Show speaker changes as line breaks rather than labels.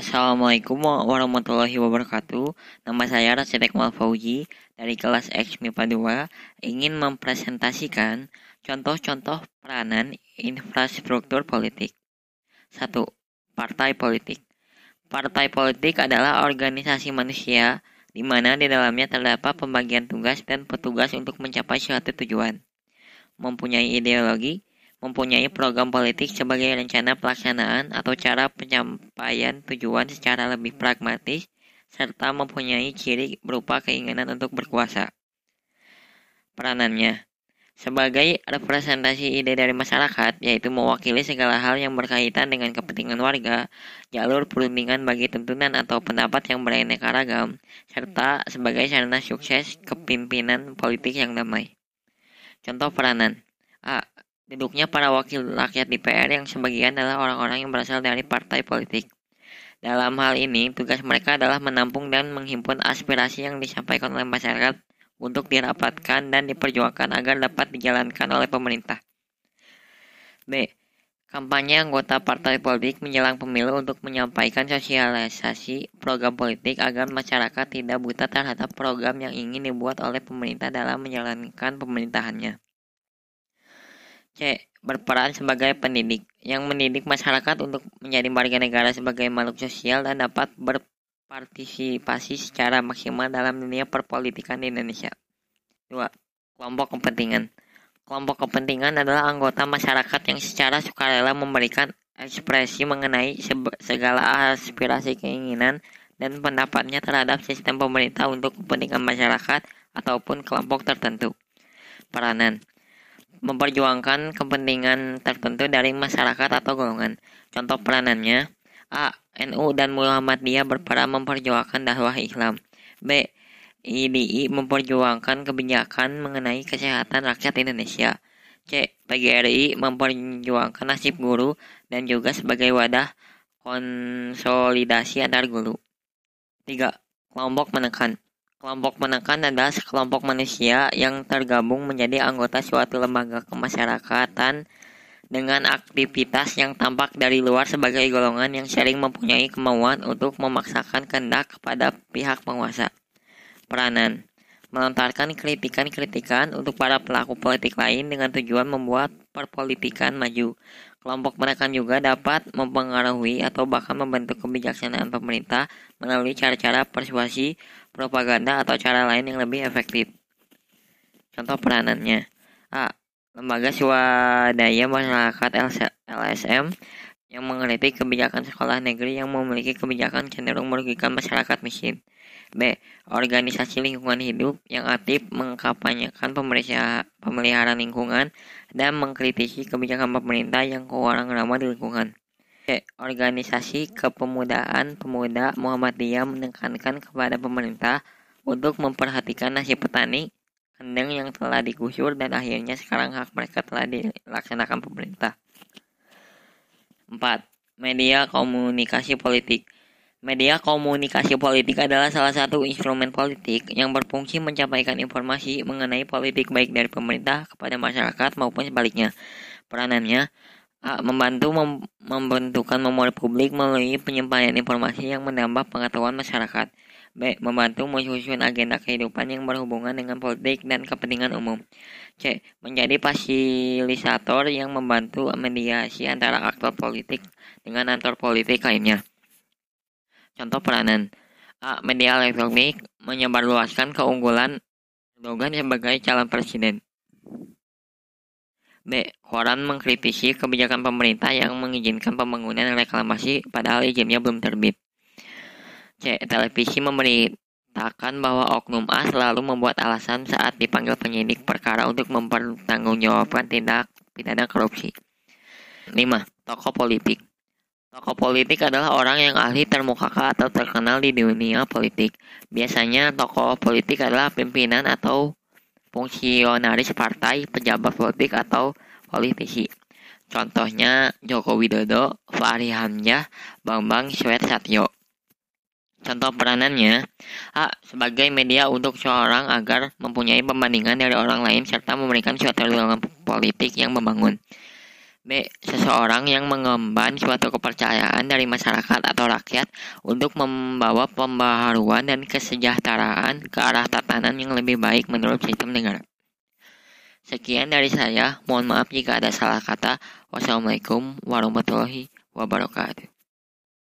Assalamualaikum warahmatullahi wabarakatuh. Nama saya Rasidek Malfauji dari kelas X MIPA 2 ingin mempresentasikan contoh-contoh peranan infrastruktur politik. 1. Partai politik. Partai politik adalah organisasi manusia di mana di dalamnya terdapat pembagian tugas dan petugas untuk mencapai suatu tujuan. Mempunyai ideologi, mempunyai program politik sebagai rencana pelaksanaan atau cara penyampaian tujuan secara lebih pragmatis, serta mempunyai ciri berupa keinginan untuk berkuasa. Peranannya sebagai representasi ide dari masyarakat, yaitu mewakili segala hal yang berkaitan dengan kepentingan warga, jalur perundingan bagi tuntunan atau pendapat yang beraneka ragam, serta sebagai sarana sukses kepimpinan politik yang damai. Contoh peranan A. Duduknya para wakil rakyat di PR yang sebagian adalah orang-orang yang berasal dari partai politik. Dalam hal ini, tugas mereka adalah menampung dan menghimpun aspirasi yang disampaikan oleh masyarakat untuk dirapatkan dan diperjuangkan agar dapat dijalankan oleh pemerintah. B. Kampanye anggota partai politik menjelang pemilu untuk menyampaikan sosialisasi program politik agar masyarakat tidak buta terhadap program yang ingin dibuat oleh pemerintah dalam menjalankan pemerintahannya. C. Berperan sebagai pendidik yang mendidik masyarakat untuk menjadi warga negara sebagai makhluk sosial dan dapat berpartisipasi secara maksimal dalam dunia perpolitikan di Indonesia. 2. Kelompok kepentingan Kelompok kepentingan adalah anggota masyarakat yang secara sukarela memberikan ekspresi mengenai segala aspirasi keinginan dan pendapatnya terhadap sistem pemerintah untuk kepentingan masyarakat ataupun kelompok tertentu. Peranan memperjuangkan kepentingan tertentu dari masyarakat atau golongan. Contoh peranannya, A. NU dan Muhammadiyah berperan memperjuangkan dakwah Islam. B. IDI memperjuangkan kebijakan mengenai kesehatan rakyat Indonesia. C. PGRI memperjuangkan nasib guru dan juga sebagai wadah konsolidasi antar guru. 3. Kelompok menekan Kelompok menekan adalah sekelompok manusia yang tergabung menjadi anggota suatu lembaga kemasyarakatan dengan aktivitas yang tampak dari luar sebagai golongan yang sering mempunyai kemauan untuk memaksakan kehendak kepada pihak penguasa. Peranan melontarkan kritikan-kritikan untuk para pelaku politik lain dengan tujuan membuat perpolitikan maju. Kelompok menekan juga dapat mempengaruhi atau bahkan membentuk kebijaksanaan pemerintah melalui cara-cara persuasi, propaganda, atau cara lain yang lebih efektif. Contoh peranannya. A. Lembaga swadaya masyarakat LSM yang mengkritik kebijakan sekolah negeri yang memiliki kebijakan cenderung merugikan masyarakat miskin. B. Organisasi lingkungan hidup yang aktif mengkampanyekan pemeliharaan lingkungan dan mengkritisi kebijakan pemerintah yang kurang ramah di lingkungan. Organisasi kepemudaan pemuda Muhammadiyah menekankan kepada pemerintah untuk memperhatikan nasib petani kendeng yang telah digusur dan akhirnya sekarang hak mereka telah dilaksanakan pemerintah. 4. Media komunikasi politik Media komunikasi politik adalah salah satu instrumen politik yang berfungsi mencapaikan informasi mengenai politik baik dari pemerintah kepada masyarakat maupun sebaliknya. Peranannya. Membantu mem membentukkan memori publik melalui penyampaian informasi yang menambah pengetahuan masyarakat. B. Membantu menyusun agenda kehidupan yang berhubungan dengan politik dan kepentingan umum. C. Menjadi fasilitator yang membantu mediasi antara aktor politik dengan aktor politik lainnya. Contoh peranan A. Media elektronik menyebarluaskan keunggulan Erdogan sebagai calon presiden. B. Koran mengkritisi kebijakan pemerintah yang mengizinkan pembangunan reklamasi padahal izinnya belum terbit. C. Televisi memberitakan bahwa Oknum A selalu membuat alasan saat dipanggil penyidik perkara untuk mempertanggungjawabkan tindak pidana korupsi. 5. Tokoh politik Tokoh politik adalah orang yang ahli termuka atau terkenal di dunia politik. Biasanya tokoh politik adalah pimpinan atau fungsionaris partai, pejabat politik, atau politisi. Contohnya Joko Widodo, Fahri Hamzah, Bambang Satyo. Contoh peranannya, A. Sebagai media untuk seorang agar mempunyai pembandingan dari orang lain serta memberikan suatu ruangan politik yang membangun. B. Seseorang yang mengemban suatu kepercayaan dari masyarakat atau rakyat untuk membawa pembaharuan dan kesejahteraan ke arah tatanan yang lebih baik menurut sistem negara. Sekian dari saya. Mohon maaf jika ada salah kata. Wassalamualaikum warahmatullahi wabarakatuh.